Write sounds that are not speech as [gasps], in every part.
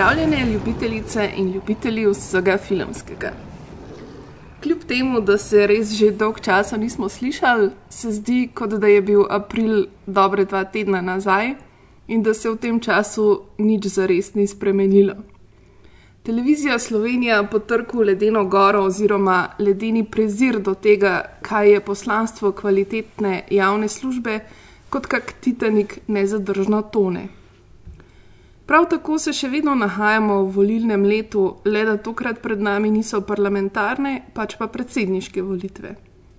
Pozdravljene ljubitelice in ljubitelji vsega filmskega. Kljub temu, da se res že dolg časa nismo slišali, se zdi, kot da je bil april dobre dva tedna nazaj in da se v tem času nič zares ni spremenilo. Televizija Slovenija po trku ledeno goro oziroma ledeni prezir do tega, kaj je poslanstvo kvalitetne javne službe, kot kak Titanik nezadržno tone. Prav tako se še vedno nahajamo v volilnem letu, le da tokrat pred nami niso parlamentarne, pač pa predsedniške volitve.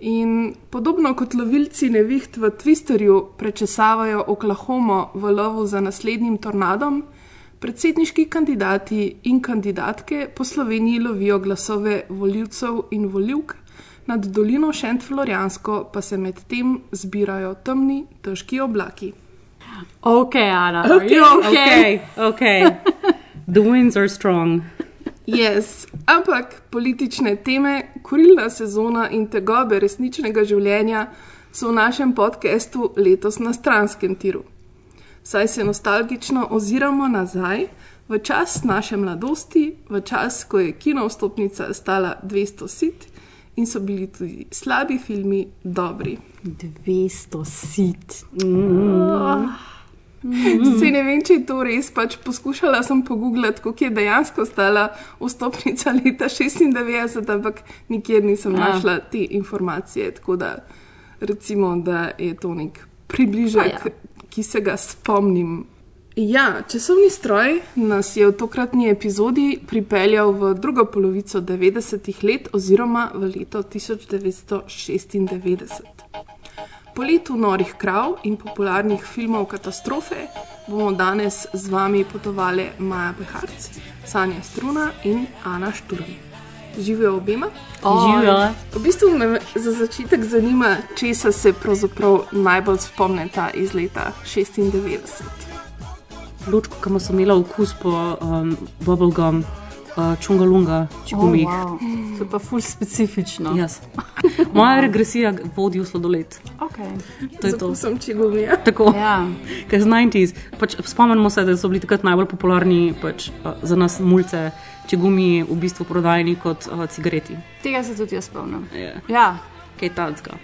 In podobno kot lovilci neviht v Twisterju prečesavajo Oklahomo v lovu za naslednjim tornadom, predsedniški kandidati in kandidatke po Sloveniji lovijo glasove voljivcev in voljivk, nad dolino Šent-Florijansko pa se medtem zbirajo temni, težki oblaki. Ok, Ana. Okay, okay. okay. The winds are strong. Yes, ampak politične teme, kurilna sezona in tegobe resničnega življenja so v našem podkastu letos na stranskem tiru. Saj se nostalgično oziramo nazaj v čas naše mladosti, v čas, ko je kino vstopnica stala 200 sit in so bili tudi slabi filmi dobri. 200 sit. Se ne vem, če je to res, pač poskušala sem pogooglati, koliko je dejansko stala vstopnica leta 96, ampak nikjer nisem Ja. našla te informacije. Tako da recimo, da je to nek približek, ja. ki se ga spomnim. Ja, časovni stroj nas je v tokratni epizodi pripeljal v drugo polovico 90-ih let oziroma v leto 1996. Po letu norih krav in popularnih filmov katastrofe bomo danes z vami potovali Maja Beharc, Sanja Struna in Ana Šturm. Živijo obema? Živijo. V bistvu me za začetek zanima, česa se pravzaprav najbolj spomnite iz leta 96. Lučko, ki smo imeli okus po um, bubblegum, uh, čungalunga, če Oh, gumi. wow. To je pa ful [laughs] specifično. Yes. [laughs] Moja regresija vodi v sladoled. Okay. To je to. Sem čigumija. [laughs] Tako. Ja. Ker z 90s, pač spomnimo se, da so bili takrat najbolj popularni pač, uh, za nas mulce, če gumi v bistvu prodajni kot uh, cigareti. Tega se tudi jaz spomnim. Je. Ja. Kaj tacga.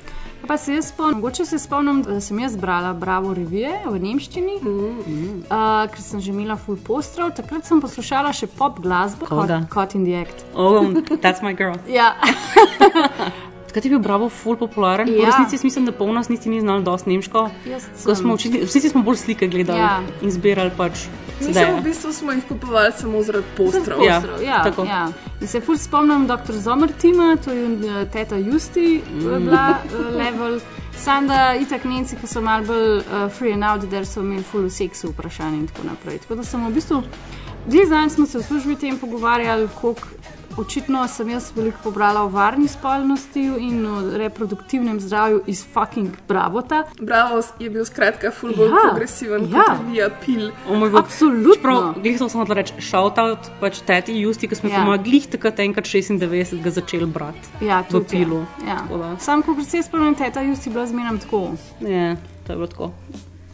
Pa se jaz spomnim, mogoče se spomnim, da sem jaz brala Bravo revije v nemščini, mm. uh, ker sem že imela full postrov. Takrat sem poslušala še pop glasbo, kot Caught in the Act. Oh, that's my girl. Ja, [laughs] Takrat je bil Bravo full popularen. Ja. V resnici mislim, da pol nas niti ni znal dosti nemško. učili, vsi smo bolj slike gledali ja. In zbirali pač Mislim, v bistvu smo jih kupovali samo zaradi postrov. Ja, ja, tako. ja. In se ful spomnim dr. Zomertima, to je uh, teta Justi, mm. bila uh, level. Sam da itak Nemci, ki so malo bolj uh, free and out, da so imeli ful seksu vprašanj in tako naprej. Tako da sem v bistvu, dve zdaj smo se v službi tem pogovarjali, koliko očitno sem jaz veliko pobrala o varni spolnosti in o reproduktivnem zdravju iz fucking Bravota. Bravo je bil skratka full bolj Ja, progresiven ja. kot revija Pil. Oh. Absolutno. Prav, glih to samo da reči, shout out pač teti Justi, ki smo Ja. ja. glih takrat enkrat 96 ga začeli brati. Ja, V tudi, pilu. Ja. Tako da. Sam, ko se spomnim, teta Justi bila zmeraj tako. Je, to je bilo tako.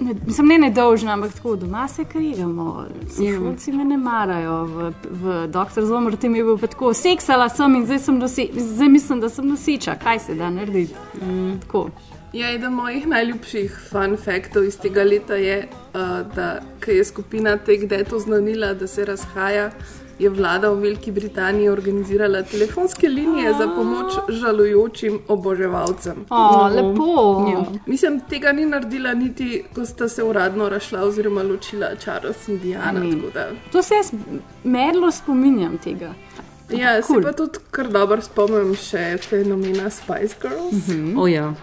Ne, mislim, ne nedolžna, ampak tako doma se krijemo, Ja. sošolci me ne marajo. V, v doktor Zomr tem je bil tako, seksala sem in zdaj, sem nose, zdaj mislim, da sem nosiča, kaj se da narediti. Mm. Tako. Ja, eden mojih najljubših fun faktov iz tega leta je, uh, da je skupina Take That oznanila, da se razhaja, je vlada v Veliki Britaniji organizirala telefonske linije za pomoč žalujočim oboževalcem. O, lepo. Ja. Mislim, tega ni naredila niti, ko sta se uradno rašla oziroma ločila Charles in Diana. Da- To se jaz medlo spominjam tega. Ja, Cool. se pa tudi kar dobro spomnim še fenomena Spice Girls. Mhm. O ja.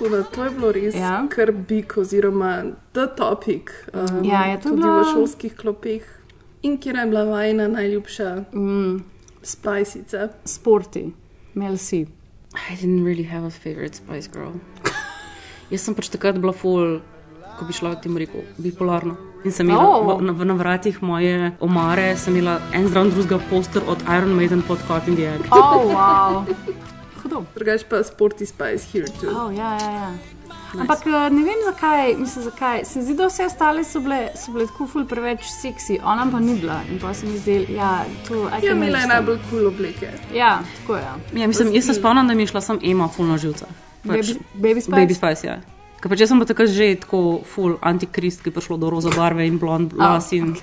Tako da to je bilo res Ja. kar big, oziroma the topic. Um, Ja, je to tudi bilo- v šolskih klopeh. In kjer je bila vajna najljubša Mm, spajsica. sporti, Mel C. I didn't really have a favorite Spice Girl. [laughs] Jaz sem pač takrat bila full, ko bi človek temu rekel, bipolarna. In sem imela Oh. v, v, na vratih moje omare, sem imela en zraven drugega poster od Iron Maiden pod the Egg. Oh, wow. [laughs] Hudo. Drugač pa Sporty Spice here too. Oh, ja, ja, ja. Ampak eh, ne vem zakaj, mislim zakaj. Se mi zdi, da vse ostale so bile, so bile tako ful preveč seksi, ona pa ni bila. In pa se mi zdi, ja, to I Ja, imela je najbolj kul cool obleke. Ja, tako je. Ja, mislim, jaz se spomnim, da mi je šla sem Ema full na živce. Pač, Baby, baby Spice. Baby Spice, ja. Ker pač jaz sem bila takrat že tako full antikrist, ki je prišlo do roza barve in blond las in,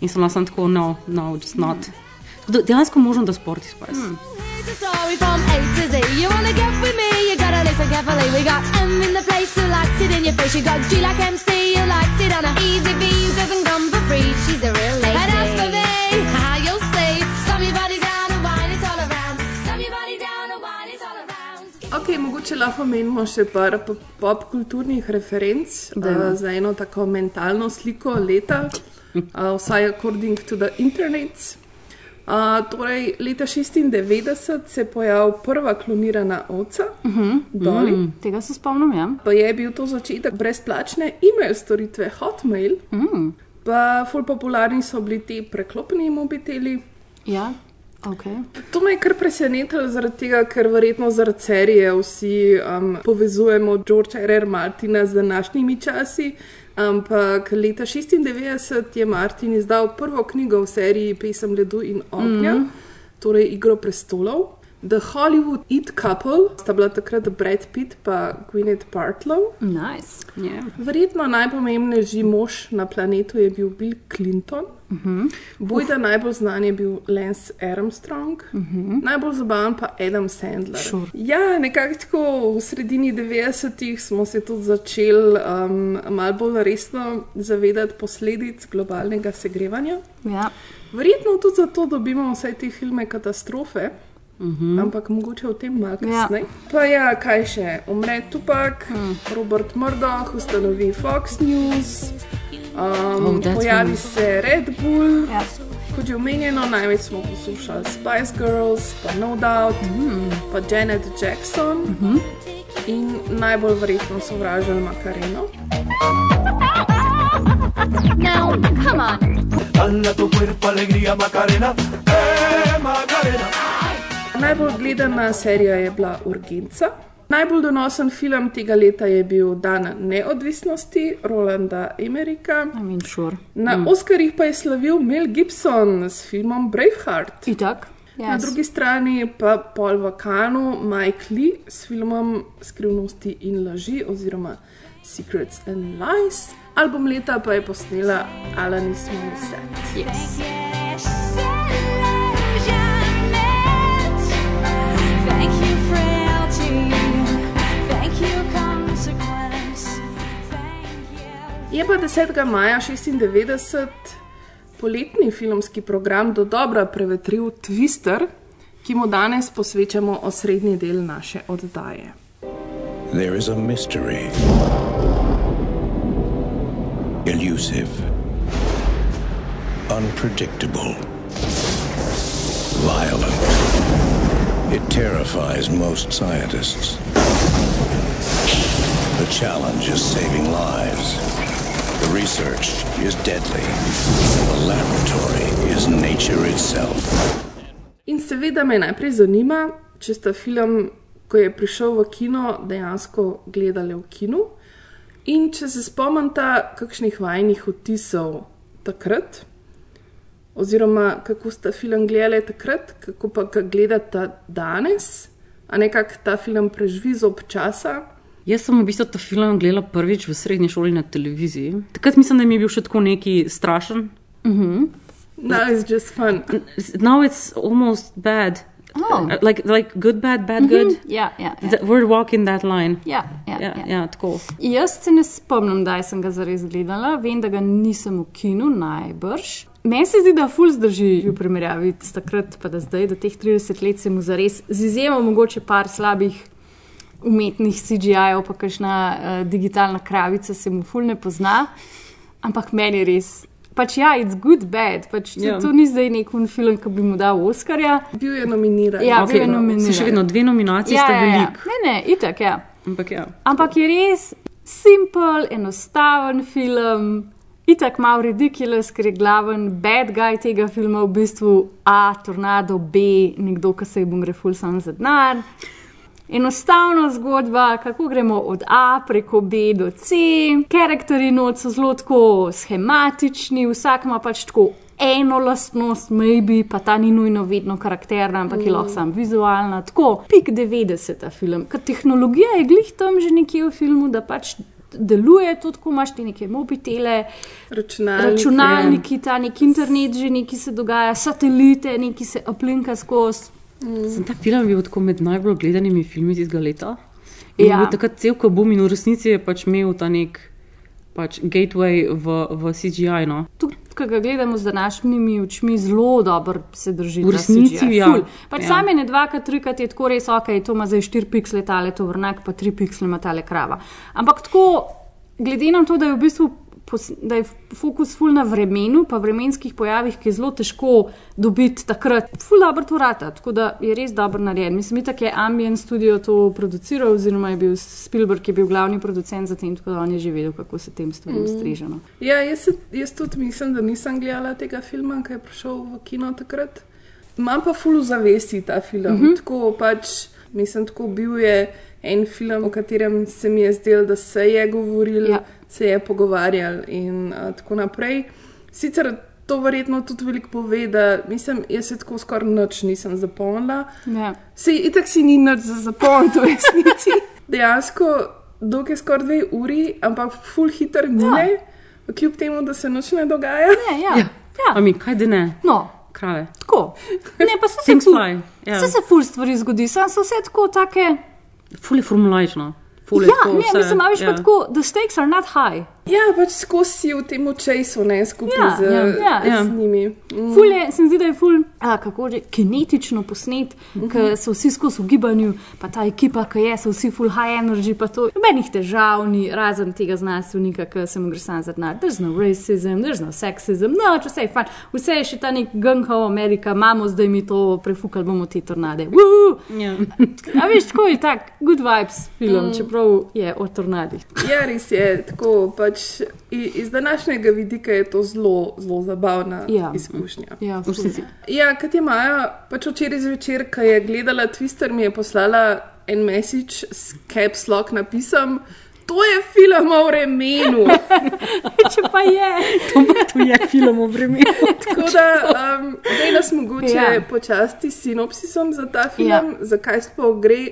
in sem bila sem tako, no, no, just not. Da Dejansko možno, da Sporty Spice. Hmm. Here's a story from A to Z. You wanna get with me? You gotta listen carefully. We got M in the place who likes it in your face. You got G like MC who likes it on a easy B who doesn't come for free. She's a real lady. And as for me, how you'll see. Slam your body down and wine it all around. Slam your body down and wine it all around. Ok, mogoče lahko menimo še par po- popkulturnih referenc uh, za eno tako mentalno sliko leta, uh, [laughs] vsaj according to the internet. Uh, torej, leta 96 se je pojavila prva klonirana ovca, uh -huh. Dolly. Mm. Tega se spomnim, ja. Pa je bil to začetek brezplačne e-mail storitve Hotmail, Mm. pa ful popularni so bili ti preklopni mobiteli. Ja, ok. To me je kar presenetilo, zaradi tega, ker verjetno zaradi serije vsi um, povezujemo George R. R. Martina z današnjimi časi. Ampak leta 96 je Martin izdal prvo knjigo v seriji Pesem ledu in ognja, mm -hmm. torej Igro prestolov. The Hollywood Eat Couple sta bila takrat Brad Pitt in Gwyneth Paltrow. Nice. Yeah. Verjetno najpomembnejši mož na planetu je bil Bill Clinton. Uh -huh. Bojda najbolj znan je bil Lance Armstrong, uh -huh. najbolj zabaven pa Adam Sandler. Sure. Ja, nekako tako v sredini 90-ih smo se tudi začeli um, malo bolj resno zavedati posledic globalnega segrevanja. Ja. Verjetno tudi zato dobimo vse te filme katastrofe. -huh. Ampak mogoče o tem malo Ja. kasneje. Pa ja, kaj še? Umre Tupac, hmm. Robert Murdoch ustanovi Fox News, um, Oh, pojavi one. se Red Bull. Ja. Kot je omenjeno, največ smo poslušali Spice Girls, pa No Doubt, mm. pa Janet Jackson mm -hmm. in najbolj verjetno sovražili Makareno. Now, come on. Dala tu cuerpo alegría Macarena, eh Macarena. Najbolj gledana serija je bila Urgenca. Najbolj donosen film tega leta je bil Dan neodvisnosti Rolanda Emerika. I mean, sure. Na mm. Oscarjih pa je slavil Mel Gibson s filmom Braveheart. Itak. Yes. Na Yes. drugi strani pa Paul Vakano, Mike Lee s filmom Skrivnosti in laži oziroma Secrets and Lies. Album leta pa je posnela Alanis Morissette. Yes. Je pa 10. maja 96 poletni filmski program do dobra prevetril Twister, ki mu danes posvečamo osrednji del naše oddaje. There is a mystery. Elusive. Unpredictable. Violent. It terrifies most scientists. The challenge is saving lives. The research is deadly. The laboratory is nature itself. In seveda me najprej zanima, če sta film, ko je prišel v kino, dejansko gledali v kinu. In če se spomnite kakšnih vajnih vtisov takrat, oziroma kako sta film gledali takrat, kako pa ga gledate danes, a nekako ta film preživi z občasa. Jaz sem v bistvu ta film gledala prvič v srednji šoli na televiziji. Takrat mislim, da mi je bil še tako neki strašen. Now it's just fun. Now it's almost bad. Oh. Uh, Like, like good, bad, bad, good. Ja, ja, ja. Th- We're walking that line. ja, ja, Ja, ja. ja, tako. Jaz se ne spomnim, da sem ga zares gledala, vem, da ga nisem v kinu najbrž. Meni se zdi, da ful zdrži v primerjavi s takrat, pa da zdaj, da teh 30 let se mu zares, z izjemo mogoče par slabih umetnih CGI-jev, pa kakšna uh, digitalna kravica se mu ful ne pozna, ampak meni je res. Pač ja, it's good, bad. Pač to, Ja. to ni zdaj nek film, ki bi mu dal Oscarja. Bil je nominiran. Ja, Okay, bil je nominiran. so še vedno dve nominacije, Ja, sta ja, ja. velik. Ne, ne, itak, ja. Ampak ja. Ampak je res simpel, enostaven film, itak malo ridiculous, ker je glaven bad guy tega filma v bistvu A, tornado, B, nekdo, ki se je bom reful sam za denar. Enostavna zgodba, kako gremo od A preko B do C. Karakteri not so zelo tako schematični, vsak ima pač tako eno lastnost, maybe, pa ta ni nujno vedno karakterna, ampak je lahko sam vizualna. Tako, pik 90 ta film. Ker tehnologija je glih tam že nekje v filmu, da pač. Deluje tudi, ko imaš ti neke mobitele, Računalniki. računalniki, ta nek internet, že nekaj se dogaja, satelite, nekaj se aplinka skozi. Sem ta film bil tako med najbolj gledanimi filmi iz tega leta. Ja. Takrat cel kabum in v resnici je pač imel ta nek pač gateway v, v CGI. No. Tudi, ko ga gledamo z današnjimi očmi, zelo dobro se drži. V resnici, CGI, ja. ful. Pač ja. same ne dvakrat, trikrat je tako res ok, to ima zdaj 4 piksle tale tovrnak, pa 3 piksle ima tale krava. Ampak tako, glede na to, da je v bistvu. Da je fokus ful na vremenu, pa vremenskih pojavih, ki je zelo težko dobiti takrat, ful dobro to rata, tako da je res dobro narejen. Mislim, da je Ambient Studio to produciral, oziroma je bil Spielberg, ki je bil glavni producent za tem, tako da on je že vedel, kako se tem stvarem Mm. striže. No. Ja, jaz, jaz tudi mislim, da nisem gledala tega filma, ki je prišel v kino takrat. Imam pa ful v zavesti ta film. Mm -hmm. Tako pač, mislim, tako bil je en film, o katerem se mi je zdelo, da se je govoril, Ja. se je pogovarjal in uh, tako naprej. Sicer to verjetno tudi veliko pove, da mislim, jaz se tako skoraj noč nisem zapomnila. Ja. Se itak si ni nič za zapomniti, v resnici. [laughs] Dejansko, dolg je skoraj dve uri, ampak full hiter mine, ja. kljub temu, da se noč ne dogaja. Ne, ja. Ja. ja. A mi, kaj da ne? No, Krave. tako. Ne, pa se Things ful, fly. Ja. se, se ful stvari zgodi, sam so vse tako take. Ful je formulaično. Ful je Ja, tako ne, vse, mislim, imaš ja. pa tako, the stakes are not high. Ja, pač skozi v tem času, ne skupaj Ja, z, ja, ja, ja. z njimi. Mm. Ful je, se mi zdi, da je ful, a, kako že, kinetično posnet, Mhm. ker so vsi skozi v gibanju, pa ta ekipa, ki je, so vsi ful high energy, pa to. Nobenih težav ni, razen tega znanstvenika, ki se mu gre sam za denar. There's no racism, there's no sexism, no, če vse je fajn. Vse je še ta nek gunko Amerika, imamo zdaj mi to, prefukali bomo te tornade. Woo! Ja. A veš, tako je tak, good vibes film, mm. čeprav je o tornadih. Ja, res je tako. Pač, i- iz današnjega vidika je to zelo, zelo zabavna Ja. izkušnja. Ja. Ja, kot je Maja, pač včeraj zvečer, ko je gledala Twister, mi je poslala en message s caps lock napisom. To je film o vremenu. [laughs] Če pa je. To je film o vremenu. [laughs] Tako da, um, da nas mogoče Ja. počasti s sinopsisom za ta film, Ja. ja. zakaj sploh gre,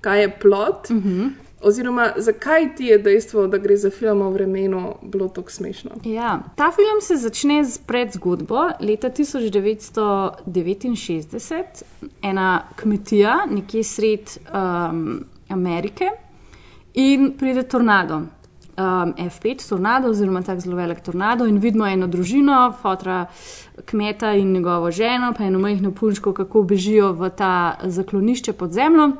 kaj je plot. Uh -huh. Oziroma, zakaj ti je dejstvo, da gre za film o vremenu, bilo tako smešno? Ja. Ta film se začne z predzgodbo leta 1969, ena kmetija, nekje sred um, Amerike, in pride tornado. Um, F5 tornado, oziroma tako zelo velik tornado, in vidimo eno družino, fotra kmeta in njegovo ženo, pa eno majhno punčko, kako bežijo v ta zaklonišče pod zemljo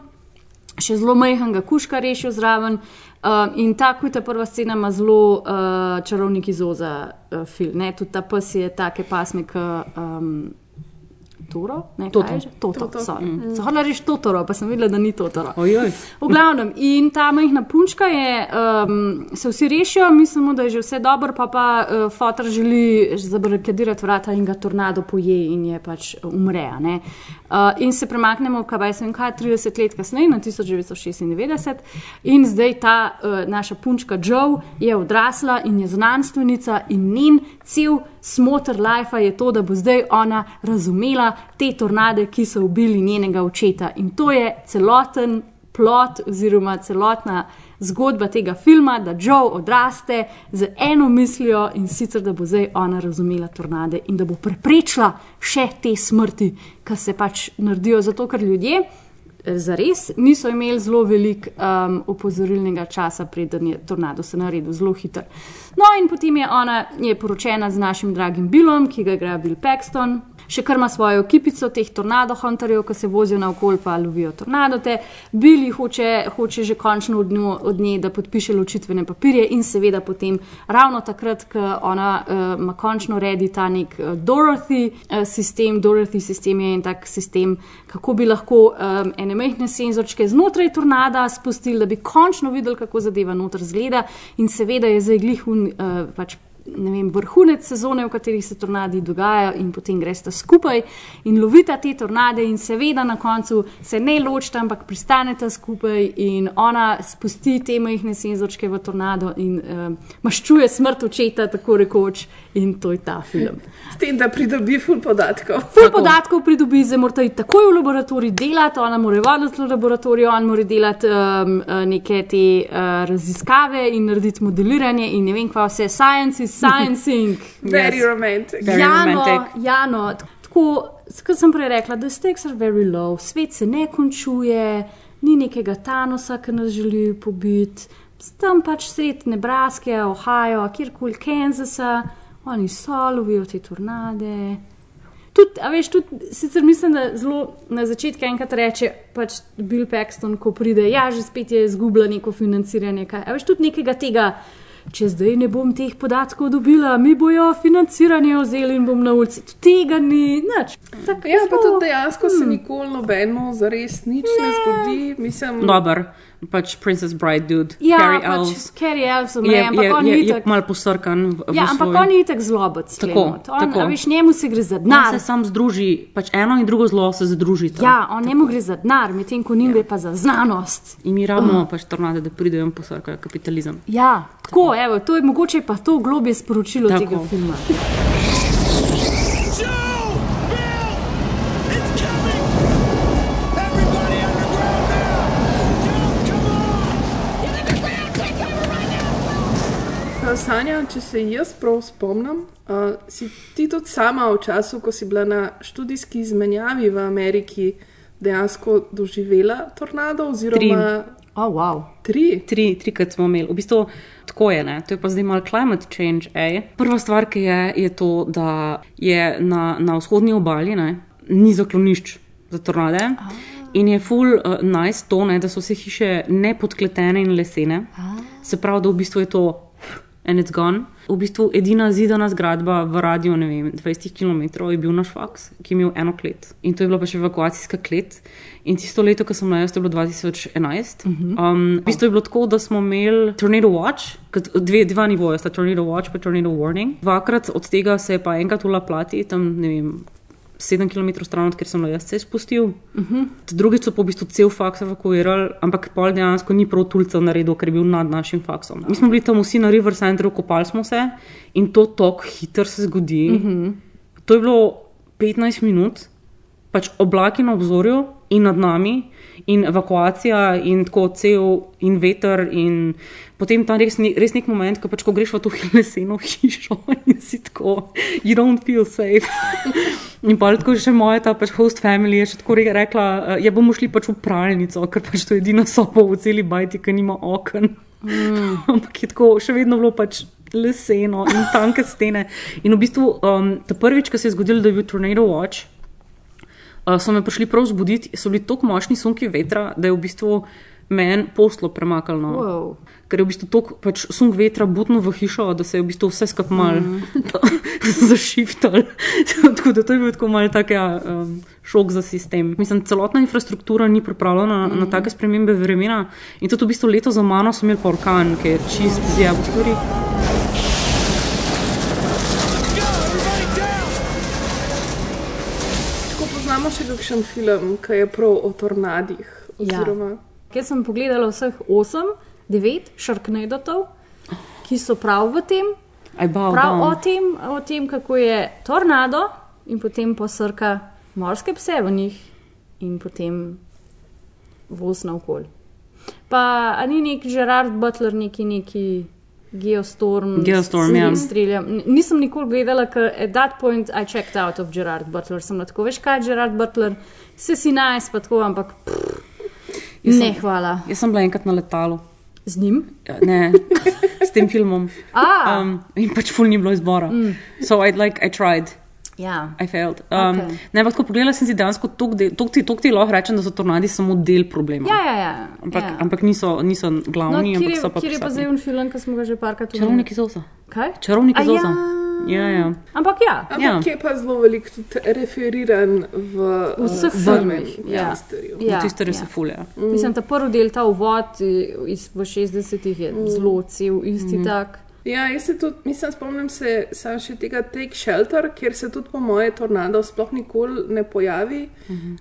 še zelo majhnega kuška rešil zraven. Um, in tako je ta prva scena, ima zelo uh, čarovnik iz Oza uh, film. Ne? Tudi ta pes je take pasme, kot um, Toro. Ne, Toto. kaj je že? Toto. Toto. sorry. Zahvala reči Totoro, pa sem videla, da ni Totoro. Ojoj. V glavnem, in ta majhna punčka je, um, se vsi rešijo, mislimo, da je že vse dobro, pa pa uh, fotor želi zabarikadirati vrata in ga tornado poje in je pač umre. a ne. Uh, in se premaknemo, kaj se vem, kaj 30 let kasneje, na 1996, in zdaj ta uh, naša punčka Joe je odrasla in je znanstvenica, in njen cel smotr life je to, da bo zdaj ona razumela te tornade, ki so ubili njenega očeta. In to je celoten plot oziroma celotna zgodba tega filma, da Joe odraste z eno mislijo in sicer, da bo zdaj ona razumela tornade in da bo preprečila še te smrti, ki se pač naredijo, zato ker ljudje. Zares niso imeli zelo veliko um, opozorilnega časa, preden je tornado se naredil zelo hiter. No, in potem je ona je poročena z našim dragim Billom, ki ga igra Bill Paxton, še kar ima svojo ekipico teh tornado hunterjev, ki se vozijo naokol pa lovijo tornadote. Billy hoče, hoče že končno od, njo, od nje, da podpiše ločitvene papirje in seveda potem ravno takrat, ko ona uh, ima končno redi ta nek uh, Dorothy uh, sistem. Dorothy sistem je en tak sistem, kako bi lahko um, ene majhne senzorčke znotraj tornada spustili, da bi končno videli, kako zadeva noter zgleda in seveda je zdaj glihun uh, pač vem, vrhunec sezone, v kateri se tornadi dogajajo, in potem greste skupaj in lovita te tornade, in seveda na koncu se ne ločita, ampak pristaneta skupaj, in ona spusti te majhne senzorčke v tornado in um, maščuje smrt očeta, tako rekoč, in to je ta film. S tem, da pridobi ful podatkov. Ful podatkov pridobi, zdaj mora iti takoj v laboratorij delati, ona mora voditi v laboratoriju, on mora delati um, uh, neke te uh, raziskave in narediti modeliranje in ne vem, kva vse, science is sciencing. [laughs] Very romantic. Very Jano, romantic. Jano, tako, kot sem prej rekla, the stakes are very low, svet se ne končuje, ni nekega Thanosa, ki nas želi pobiti, tam pač sred Nebraske, Ohio, kjerkoli Kansasa, oni so lovijo te tornade. Tudi, a veš, tudi, sicer mislim, da zelo na začetku enkrat reče pač Bill Paxton, ko pride, ja, že spet je izgubila neko financiranje. Kaj. A veš, tudi nekega tega, če zdaj ne bom teh podatkov dobila, mi bojo financiranje vzeli in bom na ulici. Tega ni, nič. Tak, Ja, pa zelo- tudi dejansko se nikoli nobeno zares nič ne, ne zgodi. Mislim, Dober, pač Princess Bride, dude, Ja, Carrie pač Elves. Carrie Elves Je, umre, je, ampak on je, je tako. mal posrkan. v- v Ja, ampak on ni tako zlobec. Tako, on, tako. A veš, njemu se gre za On denar. se sam združi, pač eno in drugo zlo se združita. Ja, on njemu gre za denar, medtem ko njim gre pa za znanost. In mi rabimo pač tornade, da pridejo in posrkajo kapitalizem. Ja, tako, evo, to je mogoče pa to globje sporočilo Tako. tega filma. Sanja, če se jaz prav spomnim, uh, si ti tudi sama v času, ko si bila na študijski izmenjavi v Ameriki, dejansko doživela tornado, oziroma Oh, wow. tri. Tri, trikrat smo imeli, v bistvu tako je, ne? to je pa zdaj malo climate change. Ej. Prva stvar, ki je, je to, da je na, na vzhodni obali ne, ni zaklonišč za tornade. In je full uh, nice to, ne, da so vse hiše ne podkletene in lesene. Se pravi, da v bistvu je to and it's gone. V bistvu edina zidana zgradba v radiju, ne vem, 20 km je bil naš faks, ki je imel eno klet. In to je bila pa še evakuacijska klet. In tisto leto, ko sem bila jaz, to je bilo 2011. Um, v bistvu je bilo tako, da smo imeli Tornado Watch, dve, dva nivoja, sta Tornado Watch in Tornado Warning. Dvakrat od tega se je pa enkrat ula plati, tam ne vem. 7 km stran, od kjer sem jaz se spustil. Uh -huh. Drugič so pa v bistvu cel faks evakuirali, ampak pol dejansko ni prav tulca naredil, ker je bil nad našim faksom. Mi smo bili tam vsi na River Centru, kopali smo se in to tako hitro se zgodi. Uh -huh. To je bilo 15 minut, pač oblaki na obzorju in nad nami, in evakuacija, in tako cel, in veter. In potem ta res, ne- res nek moment, ko, pač, ko greš v to [laughs] leseno hišo in si tako, you don't feel safe. [laughs] In pa tako še moja ta pač host family je še tako re- rekla, ja bomo šli pač v pralnico, ker pač to je edina [laughs] soba v celi bajti, ki nima oken. Mm. Ampak je tako še vedno bilo pač leseno in tanke stene. In v bistvu um, ta prvič, ko se je zgodilo, da je bil Tornado Watch, uh, so me prišli prav zbuditi, so bili tako močni sunki vetra, da je v bistvu meni poslo premakalo. No. Wow. Ker je v bistvu tako pač sunk vetra butno v hišo, da se je v bistvu vse skupaj mal mm. zašiftal. tako da to je bil tako mal tak ja, um, šok za sistem. Mislim, celotna infrastruktura ni pripravljena mm. na take spremembe vremena in tudi v bistvu leto za mano smo imeli orkan, ki je čist zjab stvari. Poznamo še kakšen film, ki je prav o tornadih. Ja. Oziroma, Ker sem pogledala vseh 8, 9 šarknedotov, ki so prav v tem, bow prav o down. tem, o tem, kako je tornado in potem posrka morske pse v njih in potem voz naokol. Pa ni nek Gerard Butler, neki neki. Geostorm, Geostorm, ja. streljam. Nisem nikoli gledala, ker at that point I checked out of Gerard Butler. Sem bila tako, veš kaj, Gerard Butler, vse si najs, pa tako, ampak pff, Jaz ne, sem- hvala. Jaz sem bila enkrat na letalu. Z njim? Ja, Ne, s tem filmom. [laughs] A. Um, in pač ful ni bilo izbora. Mm. So I, like, I tried. Ja. I failed. Um, Okej. Ne, ampak pogledala sem si dejansko, ti, tok ti, tok ti lahko rečem, da so tornadi samo del problema. Ja, ja, ja. Ampak, ja. ampak niso, niso No, glavni, kjer ampak so pa kjer je pa zdaj un film, ki smo ga že parkrat omenili? Čarovnik iz Osa. Kaj? Čarovnik iz A Osa. Ja, ja. Ampak ja. Ampak Ja. je pa zelo veliko tudi referiran v V vseh uh, filmih, ja. Ja, Tiste res ja. se fulja. Mislim, ta prvi del, ta uvod eh, iz, v 60-ih je zelo cel, isti Mhm. tak. Ja, jaz se tudi, mislim, spomnim se samo še tega Take Shelter, kjer se tudi po moje tornado sploh nikoli ne pojavi,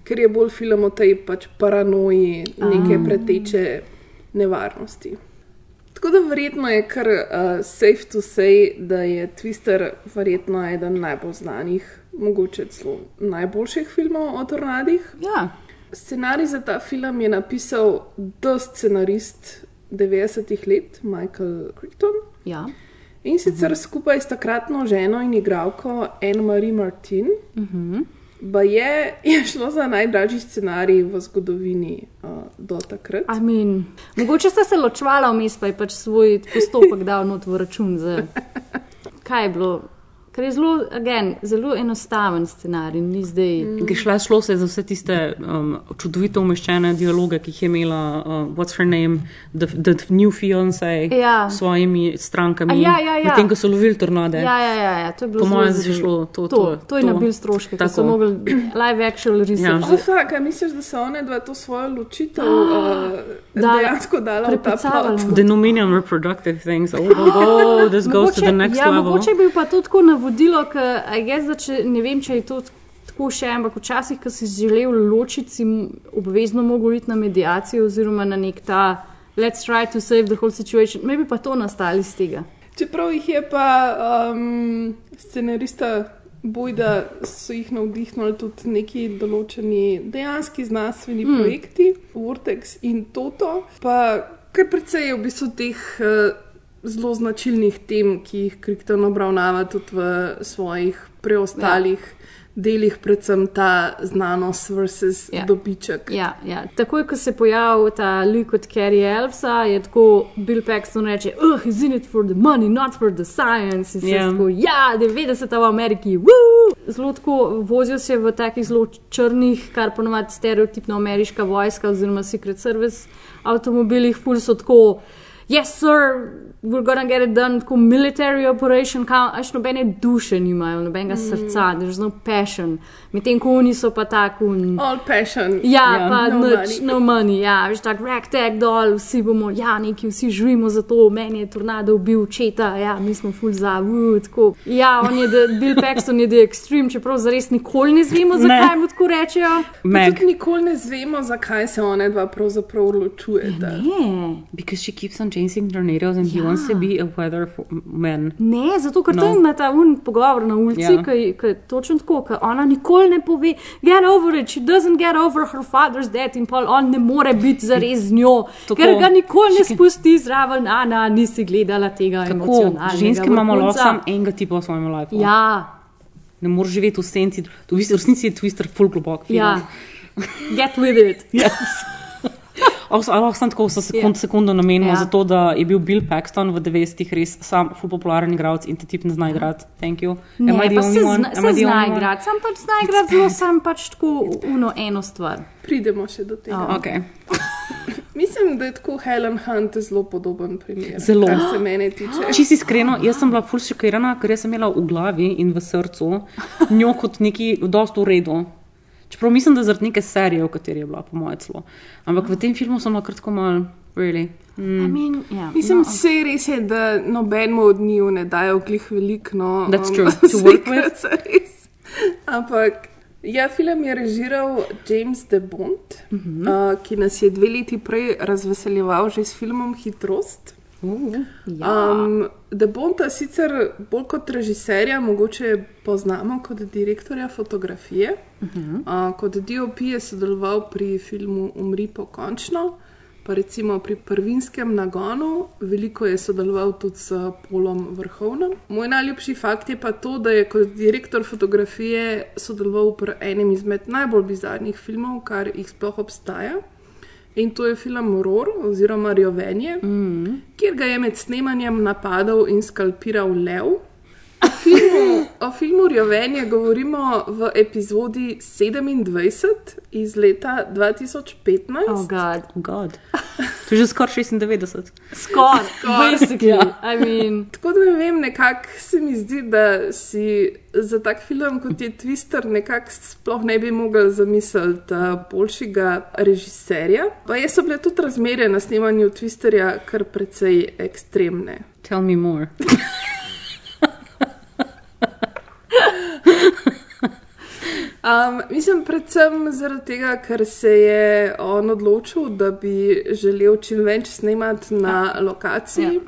ker je bolj film o tej pač paranoji, neke preteče nevarnosti. Tako da verjetno je kar uh, safe to say, da je Twister verjetno eden najbolj znanih, mogoče celo najboljših filmov o tornadih. Ja. Scenarij za ta film je napisal The scenarist 90-ih let, Michael Crichton. Ja. In sicer skupaj s takratno ženo in igralko Anne-Marie Martin. Uh -huh. Ba je, [laughs] je šlo za najdražji scenarij v zgodovini uh, do takrat. I mean, mogoče sta se ločvala vmes, pa je pač svoj postopek dal not v račun. Za... [laughs] Kaj je bilo? Ker je zelo, again, zelo enostaven scenarij, ni zdaj. Mm. Šla, šlo se je za vse tiste um, čudovito umeščene dialoge, ki jih je imela, uh, what's her name, the, the new fiance, Ja. s svojimi strankami. A ja, ja, ja. Medtem ko so lovili tornade. Ja, ja, ja, ja, to je bilo Po zelo mojem je šlo to- to, to- to je to. nabil stroške, ko so Tako. mogli [clears throat] live action Ja. research. Oh, a misliš, da so one dva to svojo ločitev [gasps] uh, Dala- dejansko dala v ta plot? The nominion reproductive things. Oh, oh, oh this goes to the next ja, level. Mogoče bil pa to tako navodilo, ker guess, da če, ne vem, če je to tako še, ampak včasih, ko si želel ločiti, si obvezno mogel iti na medijacijo oziroma na nek ta let's try to save the whole situation. Me bi pa to nastali iz tega. Čeprav jih je pa um, scenarista boj, da so jih navdihnili tudi neki določeni dejanski znanstveni mm. projekti, Vortex in Toto, pa kar precej je v bistvu teh uh, zelo značilnih tem, ki jih Krikton obravnava tudi v svojih preostalih. Ja. Delih, predvsem ta znanost versus Ja. dobiček. Ja, ja. Takoj, ko se je pojavil ta lik od Carrie Elfsa, je tako Bill Paxton reče: Oh, is in it for the money, not for the science. In se Ja. tako, ja, 90 v Ameriki, woo! Zelo tako vozijo se v takih zelo črnih, kar ponovadi stereotipno ameriška vojska oziroma Secret Service avtomobilih, ful so tako. Yes, sir, we're gonna get it done, tako military operation, až nobene duše nimajo, nobenega mm. srca, there's no passion. Medtem ko oni so pa tako. All passion. Ja, Ja. pa No nič, money. no money, ja, veš tak ragtag dol, vsi bomo, ja, neki vsi živimo za to, meni je tornado ubil četa, ja, mi smo full za, uh, tako. Ja, on je, the, Bill Paxton je the extreme, čeprav zares nikoli ne zvemo, zakaj mu tako rečejo. Tudi nikoli ne zvemo, zakaj se one dva pravzaprav ločujeta. Ne, Because she keeps on chasing tornadoes and he wants to be a weather man. ne, zato ker No. tam ima ta un pogovor na ulici, Ja. yeah. ki je točno tako, ker ona nikoli ne pove, get over it, she doesn't get over her father's death in pol on ne more biti zares z njo, ker ga nikoli ne spusti zraven, a na, nisi gledala tega Kako ženske imamo lahko samo enega tipa v svojem lifeu. Ja, Ne moreš živeti v senci, v resnici je Twister full globok. ja. [laughs] Get with it. Yes. Ali lahko sem tako za sekund, Ja. sekundo namenil Ja. ja. za to, da je bil Bill Paxton v 90-ih res sam ful popularen igralec in te tip ne zna igrati. Thank you. Ne, Am I the pa only se, one? zna, Am se I the zna only one? igrati, sam pač zna igrati zelo, sam pač tako uno eno stvar. Pridemo še do tega. Oh. Okay. [laughs] Mislim, da je tako Helen Hunt zelo podoben primer. Zelo. Kar se mene tiče. [gasps] Čisto iskreno, jaz sem bila ful šokirana, ker jaz sem imela v glavi in v srcu njo kot neki dosto v redu. Čeprav mislim, da zaradi neke serije, v kateri je bila, po mojem, celo. Ampak v tem filmu sem bila kratko mal, really. I mean, ja, Mislim, no, vse je res, je, da nobenemu od njiju ne dajo glih veliko. No, That's um, true, to [laughs] work with. res. Ampak. Ja, film je režiral James De Bond, uh Mhm. -huh. uh, ki nas je dve leti prej razveseljeval že s filmom Hitrost. Ja. Um, De Bonta sicer bolj kot režiserja, mogoče poznamo kot direktorja fotografije. Uh -huh. uh, kot DOP je sodeloval pri filmu Umri pokončno, Pa recimo pri prvinskem nagonu, veliko je sodeloval tudi s Polom Vrhovnom. Moj najljubši fakt je pa to, da je kot direktor fotografije sodeloval pri enem izmed najbolj bizarnih filmov, kar jih sploh obstaja. In to je film Ror oziroma Rjovenje, mm. kjer ga je med snemanjem napadal in skalpiral lev. O filmu, o filmu Rjovenje govorimo v epizodi 27 iz leta 2015. Oh, God. God. To je že skoraj 96. Skoraj, basically. Ja. I mean, Tako da ne vem, nekako se mi zdi, da si za tak film kot je Twister nekako sploh ne bi mogel zamisliti uh, boljšega režiserja. Pa je so bile tudi razmere na snemanju Twisterja kar precej ekstremne. Tell me more. [laughs] Um, mislim, predvsem zaradi tega, ker se je on odločil, da bi želel čim več snemati na lokaciji.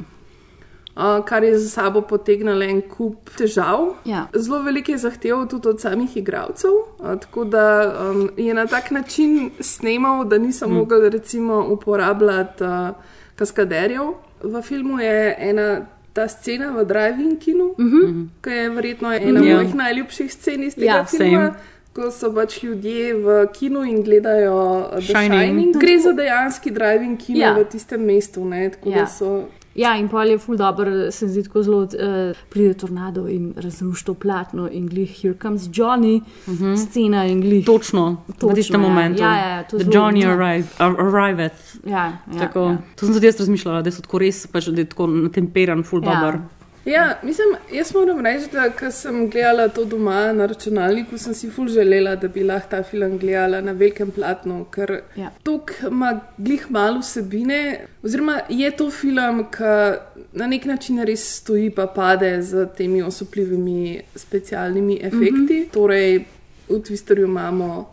Uh, kar je za sabo potegnilo en kup težav. Ja. Zelo veliko je zahtev tudi od samih igralcev, uh, tako da um, je na tak način snemal, da nisem mm. mogel recimo uporabljati uh, kaskaderjev. V filmu je ena ta scena v Driving Kinu, mm -hmm. ki je verjetno ena Ja. mojih najljubših scen iz tega Ja, filma. same. Ko so pač ljudje v kinu in gledajo uh, The Shining. Shining. Gre za dejanski driving kino Ja. v tistem mestu. Ne, tako da so Ja, in pol je ful dobro, se zdi tako zelo, uh, pride tornado in razruši to platno in glih, here comes Johnny, uh -huh. scena in glih. Točno, Točno, v tistem ja. momentu. Ja, ja, ja, to The Johnny ja. arrive, ar- arriveth. Ja, ja, Tako, ja. To sem tudi jaz razmišljala, da so tako res, pač, da je tako natemperan, full Ja. dobro. Ja, mislim, jaz moram reči, da ko sem gledala to doma na računalniku, sem si ful želela, da bi lahko ta film gledala na velikem platnu, ker Ja. tok ima glih malo vsebine. Oziroma, je to film, ki na nek način res stoji pa pade z temi osupljivimi specialnimi efekti. Mm -hmm. Torej, v Twisterju imamo.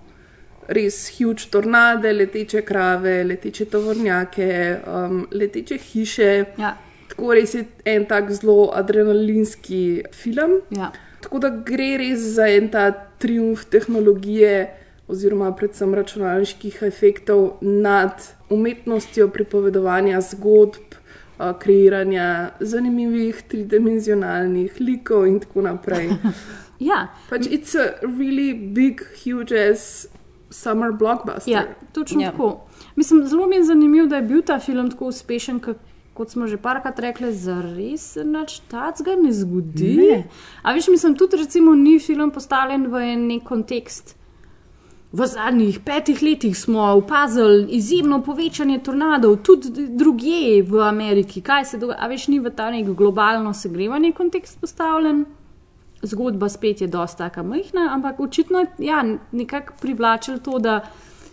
Res huge tornade, leteče krave, leteče tovornjake, um, leteče hiše. Ja, Tako res je en tak zelo adrenalinski film. ja. Tako da gre res za en ta triumf tehnologije, oziroma predvsem računalniških efektov nad umetnostjo pripovedovanja zgodb, a, kreiranja zanimivih tridimenzionalnih likov in tako naprej. [laughs] ja. Pač it's a really big, huge as summer blockbuster. Ja, točno Ja. tako. Mislim, zelo mi je zanimivo, da je bil ta film tako uspešen, kak, kot smo že parkrat rekli, za res nič tacga ne zgodi. Ne. A veš, mislim, tudi recimo ni film postavljen v en nek kontekst. V zadnjih petih letih smo opazili izjemno povečanje tornadov, tudi drugje v Ameriki. Kaj se dogaja? A veš, ni v ta nek globalno segrevanje kontekst postavljen. Zgodba spet je dosta taka majhna, ampak očitno je ja, nekako privlačilo to, da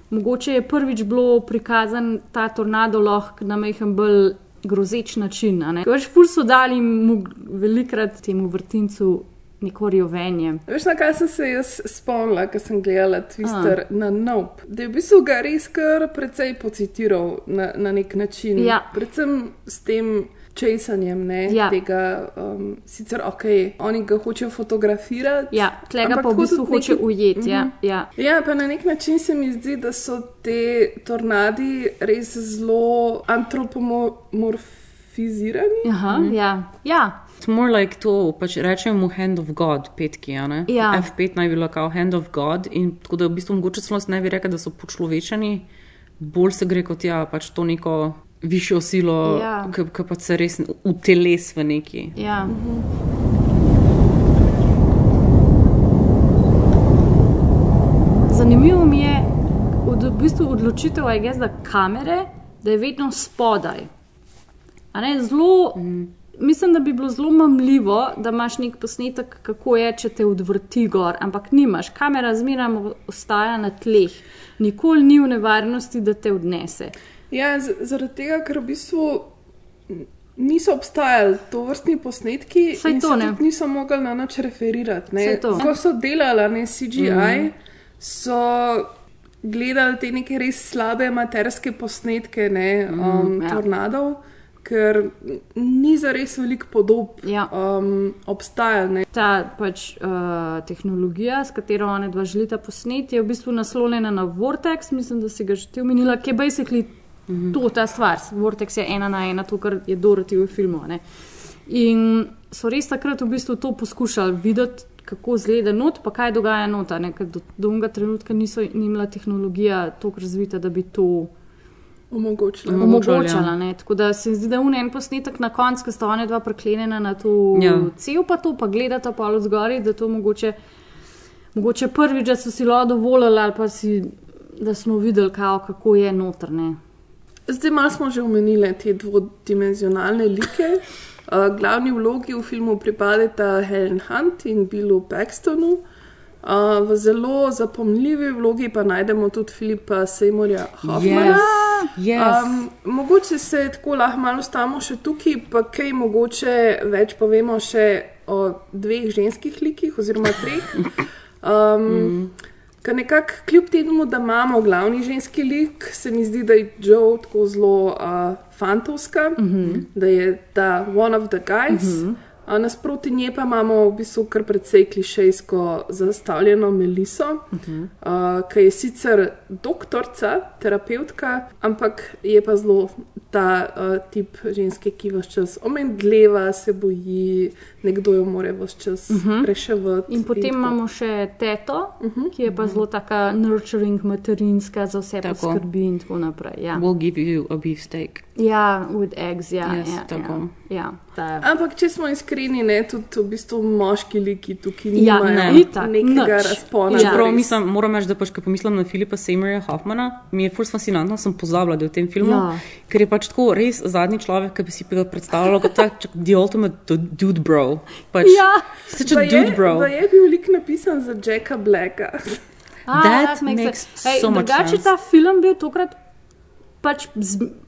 mogoče je prvič bilo prikazan ta tornado lahko na majhen bolj grozeč način. Veš, ful so dali mu velikrat temu vrtincu neko rjovenje. Veš, na kaj sem se jaz spomnila, ko sem gledala Twister A. na Nope? Da je v bistvu ga res kar precej pocitiral na, na nek način. Ja. Predvsem s tem česanjem ne, Ja. tega. Um, sicer ok, oni ga hočejo fotografirati. Ja, ampak pa v bistvu tudi hoče neki- ujeti. Ja, Mhm. ja. Ja, pa na nek način se mi zdi, da so te tornadi res zelo antropomorfizirani. Aha, ja. ja. It's more like to, pač rečemo mu hand of God, petki. a ne? Ja. F5 naj bi bila kao hand of God, in tako da v bistvu mogoče celo ne bi rekla, da so počlovečeni, bolj se gre kot ja, pač to neko višjo silo, Ja. ki pa se res uteles v neki. Ja. Zanimivo mi je od, v bistvu odločitev, da kamere, da je vedno spodaj. Ne, zelo, mm. Mislim, da bi bilo zelo mamljivo, da imaš nek posnetek, kako je, če te odvrti gor, ampak nimaš. Kamera zmeraj ostaja na tleh, nikoli ni v nevarnosti, da te odnese. Ja, zaradi tega, ker v bistvu niso obstajali to vrstni posnetki Saj to ne. niso mogli na nič referirati. ne. Ko so delali ne, CGI, Mhm. mm. so gledali te neke res slabe amaterske posnetke ne, um, Mhm, ja. tornadov. Ker ni za res veliko podob Ja. um, obstajalo. Ta pač, uh, tehnologija, s katero ona dva želita posneti, je v bistvu naslonjena na Vortex, mislim, da si ga že ti omenila, ki je basically Mhm. To je ta stvar. Vortex je ena na ena, to, kar je Dorothy v filmu. Ne. In so res takrat v bistvu to poskušali videti, kako zgleda not, pa kaj dogaja nota. Ne, ker do dolga trenutka niso ni imela tehnologija tako razvita, da bi to Omogočila. omogočala. Ne. Tako da se zdi, da je un en posnetek na koncu, ko sta ona dva preklenjena na to Ja. cel, pa to pa gledata pa od zgori, da to mogoče, mogoče prvič, da so si lo dovolili ali pa si, da smo videli, kao, kako je notrne. Zdaj malo smo že omenili te dvodimenzionalne like. Uh, glavni vlogi v filmu pripadata Helen Hunt in Billu Paxtonu. Uh, v zelo zapomljivi vlogi pa najdemo tudi Filipa Seymourja Hoffmana. Yes, yes. Um, mogoče se tako lahko malo ostamo še tukaj, pa kaj mogoče več povemo še o dveh ženskih likih, oziroma treh. Um, mm. Ker nekako, kljub temu, da imamo glavni ženski lik, se mi zdi, da je Joe tako zelo uh, fantovska, mm -hmm. da je ta one of the guys. Mm -hmm. Uh, nasproti nje pa imamo v bistvu kar precej klišejsko zastavljeno Meliso, uh -huh. uh, ki je sicer doktorica, terapeutka, ampak je pa zelo ta uh, tip ženske, ki vse čas omedleva, se boji, nekdo jo more vse čas uh -huh. reševati. In potem tako. imamo še teto, uh -huh. ki je pa zelo taka nurturing, materinska, za vse Tako. poskrbi in tako naprej. Ja, We'll give you a beefsteak. ja with eggs, ja. Yes, ja, tako. Ja, ja, ta, Ampak, če smo iskreni, ne, tudi v bistvu moški liki tukaj Ja, nimajo ne, itak, nekega nič. razpona. Ja. Res. mislim, moram reči, da pač, ko pomislim na Filipa Seymourja Hoffmana, mi je furs fascinantno, sem pozabila, da je v tem filmu, Ja. ker je pač tako res zadnji človek, ki bi si ga predstavljala kot tak, the ultimate du- dude bro. Pač, Ja. Such a dude je, bro. da je bil lik napisan za Jacka Blacka. Ah, That makes makes sense. Ej, so much drugače ta film bil tokrat pač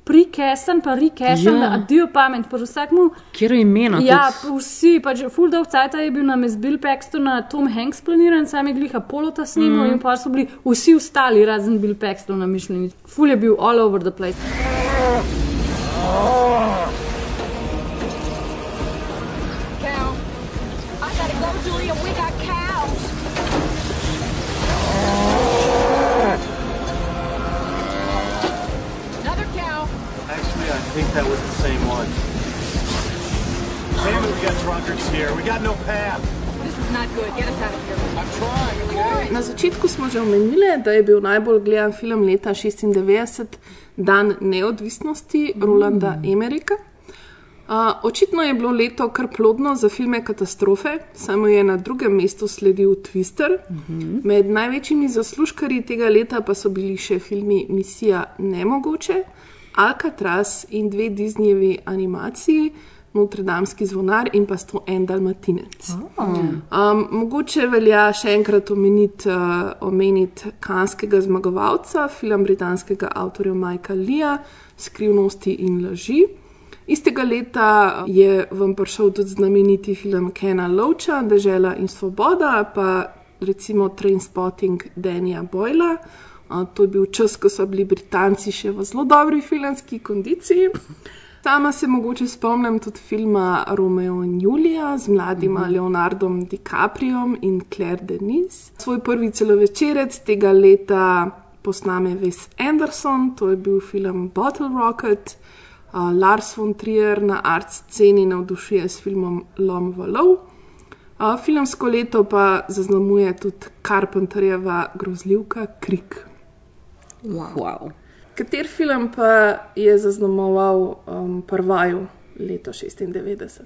prikesten, pa rikesten, Ja. adijo pamet, pa vsakmu. Kjer je imena? Ja, tudi? vsi, pač full dog cajt je bil na Bill Paxton, na Tom Hanks planiran, sam je glih Apollo ta snimal mm. in pa so bili vsi ostali, razen Bill Paxton na mišljeni. Full je bil all over the place. Drunkards here. We got no path. This is not good. Get us out of here. I'm trying, okay? Na začetku smo že omenili, da je bil najbolj gledan film leta 96, Dan neodvisnosti Rolanda Emerika. Uh, očitno je bilo leto kar plodno za filme katastrofe, samo je na drugem mestu sledil Twister. Uh -huh. Med največjimi zaslužkarji tega leta pa so bili še filmi Misija Nemogoče, Alcatraz in dve Disneyjevi animaciji, Notre-Dameski zvonar in pa 101 Dalmatinec. Um, mogoče velja še enkrat omeniti, uh, omeniti kanskega zmagovalca, film britanskega avtorja Majka Lija, Skrivnosti in laži. Istega leta je vam prišel tudi znameniti film Kena Loacha, Dežela in Svoboda, pa recimo Trainspotting Danja Boyla. Uh, to je bil čas, ko so bili Britanci še v zelo dobri filmski kondiciji. Sama se mogoče spomnim tudi filma Romeo in Julija z mladim mm -hmm. Leonardom DiCapriom in Claire Denis. Svoj prvi celovečerec tega leta posname Wes Anderson, to je bil film Bottle Rocket. Uh, Lars von Trier na art sceni navdušuje s filmom Lom valov. Uh, filmsko leto pa zaznamuje tudi Carpenterjeva grozljivka Krik. Wow. Kater film pa je zaznamoval um, prvaju leto 96?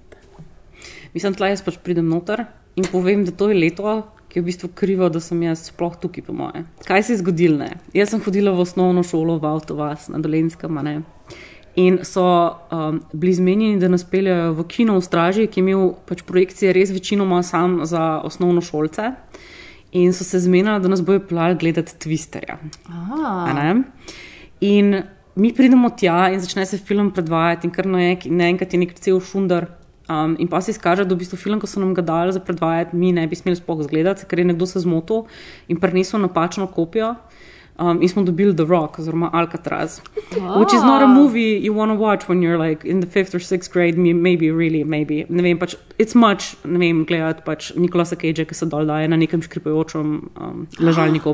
Mislim, da jaz pač pridem noter in povem, da to je leto, ki je v bistvu krivo, da sem jaz sploh tukaj, po moje. Kaj se je zgodilo? Ne? Jaz sem hodila v osnovno šolo v Avtovas na Dolenskem, a ne. In so um, bili zmenjeni, da nas peljejo v kino v Straži, ki je imel pač projekcije res večinoma sam za osnovno šolce. In so se zmenili, da nas bojo pelali gledati Twisterja. A ne? In mi pridemo tja in začne se film predvajati, in kar naenkrat je nek cel šundar. Um, in pa se izkaže, da v bistvu film, ki so nam ga dali za predvajati, mi ne bi smeli sploh zgledati, ker je nekdo se zmotil in prinesel napačno kopijo. Um, in smo dobili The Rock, oziroma Alcatraz, oh. which is not a movie you want to watch when you're like in the fifth or sixth grade, maybe, really, maybe. Ne vem, pač, it's much, ne vem, gledati pač Nikolasa Cage, ki se dol daje na nekem škripajočem um, ležalniku.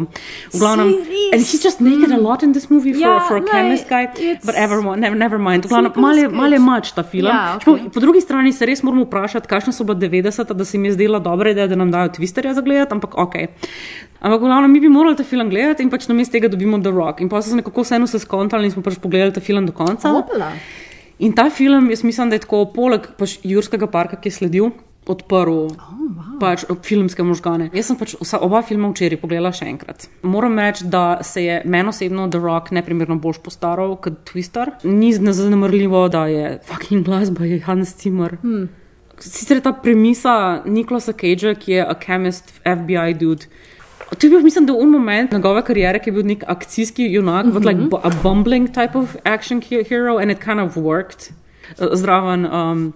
V glavnem, and he's just naked a lot in this movie for, Ja, for a no, chemist guy, but everyone, never, never mind. V glavnem, malo je mač ta film. Čeprav okej. Po drugi strani se res moramo vprašati, kakšna so bila 90-ta, da se mi je zdela dobra ideja, da nam dajo Twisterja za gledati, ampak ok. Ampak glavno, mi bi morali ta film gledati in pač namesto tega dobimo The Rock. In pa so se nekako vseeno se skontali in smo pač pogledali ta film do konca. Opla. In ta film, jaz mislim, da je tako poleg pač Jurskega parka, ki je sledil, odprl oh, wow. pač filmske možgane. Jaz sem pač vsa, oba filma včeraj pogledala še enkrat. Moram reči, da se je meni osebno The Rock neprimerno bolj postaral kot Twister. Ni zanemrljivo, da je fucking glasba je Hans Zimmer. Hmm. Sicer je ta premisa Nikolasa Cagea, ki je a chemist, FBI dude. To je bil, mislim, da un moment njegove kariere, ki je bil nek akcijski junak, mm -hmm. but like bu- a bumbling type of action he- hero, and it kind of worked. Uh, Zraven um,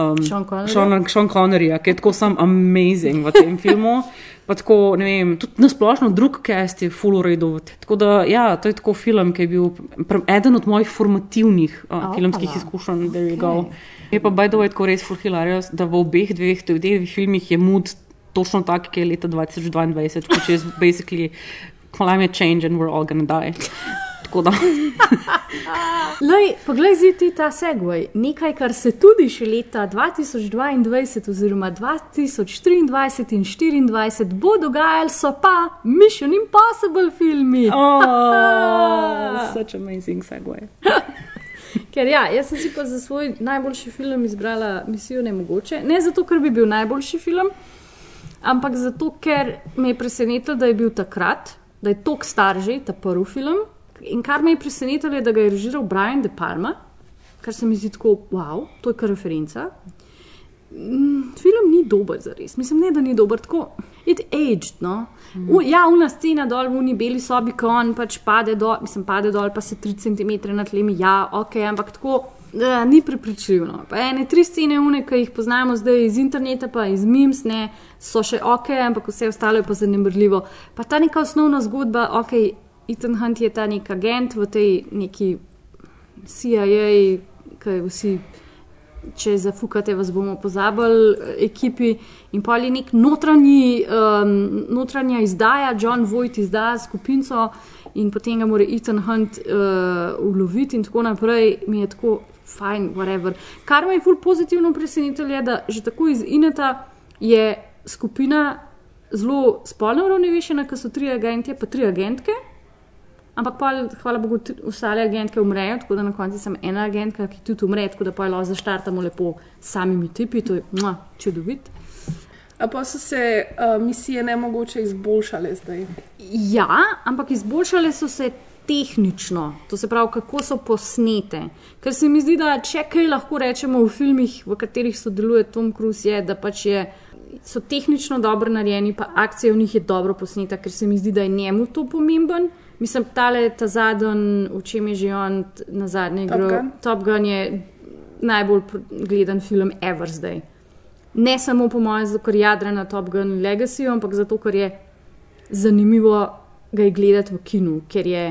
um, Sean Conneryja? Sean, Sean Conneryja, ki je tako sam amazing v tem filmu. [laughs] Pa tako, ne vem, tudi nasplošno drug cast je full redo. Tako da, ja, to je tako film, ki je bil eden od mojih formativnih uh, Opala. filmskih izkušenj. There you go. Je pa, by the way, tako res full hilarious, da v obeh dveh teh dveh filmih je mood točno tak, ki je leta 2022, which is basically climate change and we're all gonna die. Tako. [laughs] Lej, poglej, zdaj ti ta segway. Nekaj, kar se tudi še leta 2022 oziroma 2023 in 2024 bo dogajalo, so pa Mission Impossible filmi. Oh, [laughs] such amazing segue. [laughs] Ker ja, jaz sem si pa za svoj najboljši film izbrala Misijo Nemogoče. Ne zato, ker bi bil najboljši film, ampak zato, ker me je presenetilo, da je bil takrat, da je tok star že ta prvi film. In kar me je presenetilo, je, da ga je režiral Brian De Palma, kar se mi zdi tako, wow, to je kar referenca. Mm, Film ni dober za res, mislim, ne, da ni dober, tako it aged. No? U, ja, una scena dol v uni beli sobi, ko on pač pade dol, mislim, pade dol, pa se 3 cm nad tlemi, ja, ok, ampak tako. Da, ni prepričljivo. No. Pa ene tri scene, une, ki jih poznamo zdaj iz interneta, pa iz memes, ne, so še ok, ampak vse ostalo je pa zanemrljivo. Pa ta neka osnovna zgodba, ok, Ethan Hunt je ta nek agent v tej neki CIA, ki vsi če zafukate, vas bomo pozabili, eh, ekipi. In pa je nek notranji, um, notranja izdaja, John Voigt izdaja skupino in potem ga mora Ethan Hunt uh, uloviti in tako naprej. Mi je tako fajn, whatever. Kar me je ful pozitivno presenetilo, je, da že tako iz Ineta je skupina zelo spolno uravnovešena, ker so tri agentje, pa tri agentke. Ampak, pa, hvala Bogu, ostale agentke umrejo, tako da na koncu sem ena agentka, ki tudi umre, tako da pa lahko zaštartamo lepo s samimi tipi, to je mua, čudovit. A pa so se uh, misije ne mogoče izboljšale zdaj. Ja, ampak izboljšale so se tehnično, to se pravi, kako so posnete. Ker se mi zdi, da če kaj lahko rečemo v filmih, v katerih sodeluje Tom Cruise, je, da pač je. So tehnično dobro narejeni, pa akcija v njih je dobro posneta, ker se mi zdi, da je njemu to pomemben. Mislim, tale ta zadnji, v čem je že on na zadnji Top igral. Gun? Top Gun je najbolj gledan film ever zdaj. Ne samo po mojem, zato ker jadra na Top Gun Legacy, ampak zato ker je zanimivo ga je gledati v kinu, ker je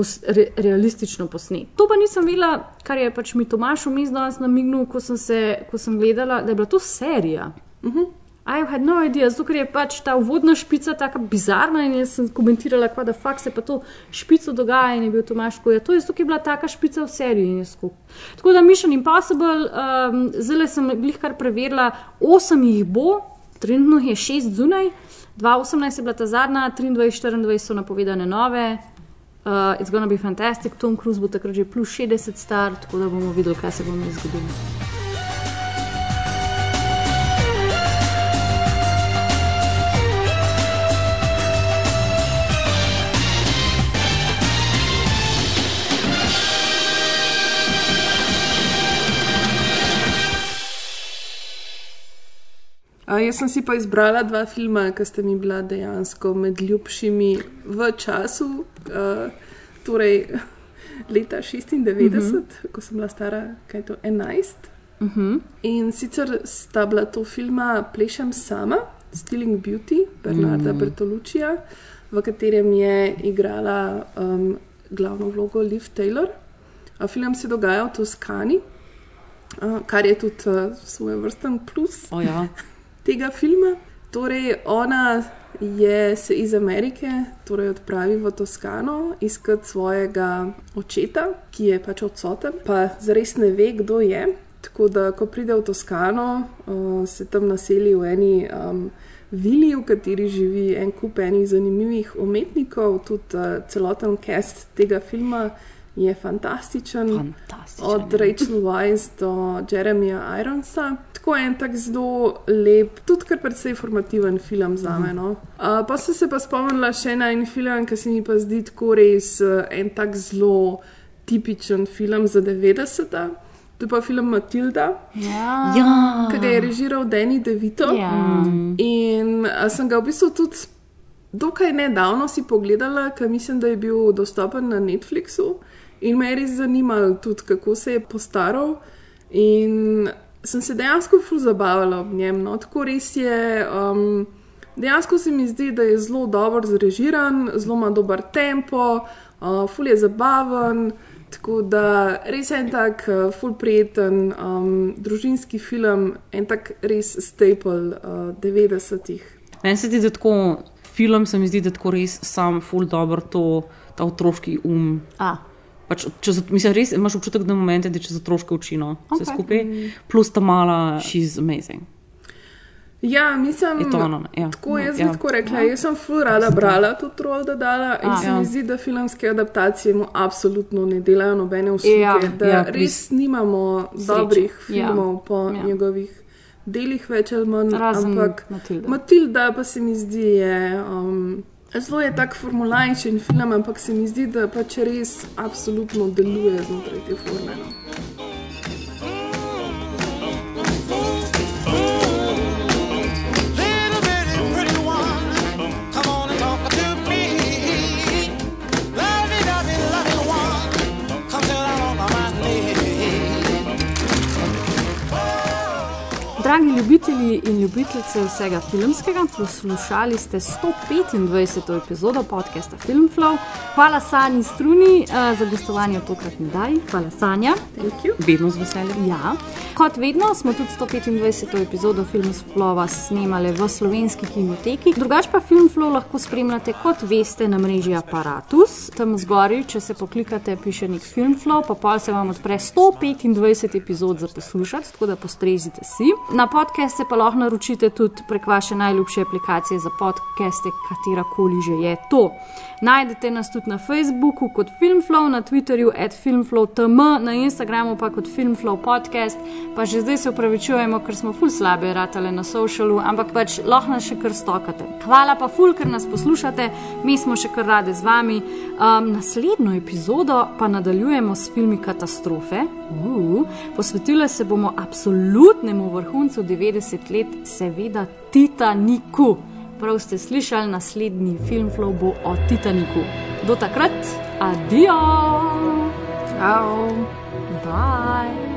pos, re, realistično posnet. To pa nisem videla, kar je pač mi Tomaš vmes danes namignil, ko sem, se, ko sem gledala, da je bila to serija. Uh -huh. I had no idea, zato ker je pač ta uvodna špica tako bizarna in jaz sem komentirala, kva da fakt se pa to špico dogaja in je bil Tomaš, ko je to je zato, ker je bila taka špica v seriji in je skup. Tako da Mission Impossible, um, zdaj sem glih kar preverila, osem jih bo, trenutno jih je šest zunaj, 2018 je bila ta zadnja, 23-24 so napovedane nove. Uh, it's gonna be fantastic, Tom Cruise bo takrat že plus 60 star, tako da bomo videli, kaj se bo mi zgodilo. A, jaz sem si pa izbrala dva filma, ki sta mi bila dejansko med ljubšimi v času, uh, torej [laughs] leta 96, mm -hmm. ko sem bila stara kaj to 11. Uh -huh. In sicer sta bila to filma Plešem sama, Stealing Beauty, Bernarda mm. Bertolučija. v katerem je igrala um, glavno vlogo Liv Taylor. Uh, film se dogaja v Toskani, uh, kar je tudi uh, svoj vrsten plus O, ja. [laughs] tega filma. Torej, ona je se iz Amerike torej odpravi v Toskano iskat svojega očeta, ki je pač odsoten, pa zares ne ve, kdo je. Tako da, ko pride v Toskano, uh, se tam naseli v eni um, vili, v kateri živi en kup enih zanimivih umetnikov, tudi uh, celoten cast tega filma je fantastičen. Fantastičen, Od. Rachel Weisz do Jeremija Ironsa. Tako en tak zelo lep, tudi kar precej informativen film za me. No. Uh, pa sem se pa spomnila še na en film, ki se mi pa zdi tako res uh, en tak zelo tipičen film za 90-ta. To je pa film Matilda, Ja. Ja. ki ga je režiral Danny DeVito. Ja. In sem ga v bistvu tudi dokaj nedavno si pogledala, ker mislim, da je bil dostopen na Netflixu. In me je res zanimalo tudi, kako se je postaral. In sem se dejansko ful zabavala ob njem. No. Tako res je. Um, dejansko se mi zdi, da je zelo dobro zrežiran, zelo ima dober tempo, uh, ful je zabaven. Tako da res je en tak uh, ful prijeten um, družinski film, en tak res staple uh, 90-ih. Meni se zdi, da tako film se mi zdi, da tako res sam ful dobro to, ta otroški um. A, Pač, čez, mislim, res imaš občutek, da momente, da čez otroške učino vse Ok. skupaj, plus ta mala, she's amazing. Ja, mislim, Je to ono? Ja. Tako jaz Ja. bi tako rekla. Jaz sem ful rada brala to Trolda dala in A. se Ja. mi zdi, da filmske adaptacije mu absolutno ne delajo nobene usluge. Ja. Da Ja, res nimamo dobrih Ja. filmov po Ja. njegovih delih, več ali manj. razen ampak Matilda. Matilda pa se mi zdi, je. Um, Zelo je tak formulajčen film, ampak se mi zdi, da pač res absolutno deluje znotraj te forme. No. Ljubitelji in ljubitelice vsega filmskega, poslušali ste 125. epizodo podcasta Filmflow. Hvala Sanji Struni uh, za gostovanje v tokratni daji. Hvala Sanja. Vedno z veseljem. Ja. Kot vedno smo tudi 125. epizodo Filmflowa snemali v slovenski kinoteki. Drugač pa Filmflow lahko spremljate, kot veste, na mreži Apparatus. Tam zgoraj, če se poklikate, piše nek Filmflow, pa pol se vam odpre 125 epizod za poslušati, tako da postrezite si. Na podcaste pa lahko naročite tudi prek vaše najljubše aplikacije za podcaste, katera koli že je to. Najdete nas tudi na Facebooku kot Filmflow, na Twitterju at FilmflowTM, na Instagramu pa kot Filmflow podcast. Pa že zdaj se upravičujemo, ker smo ful slabe ratale na socialu, ampak pač lahko nas še kar stokate. Hvala pa ful, ker nas poslušate, mi smo še kar rade z vami. Um, naslednjo epizodo pa nadaljujemo s filmi Katastrofe. Uh, posvetile se bomo absolutnemu vrhuncu 90 let, seveda Titaniku. Prav ste slišali, naslednji filmflow bo o Titaniku. Do takrat, adijo! Ciao. Bye!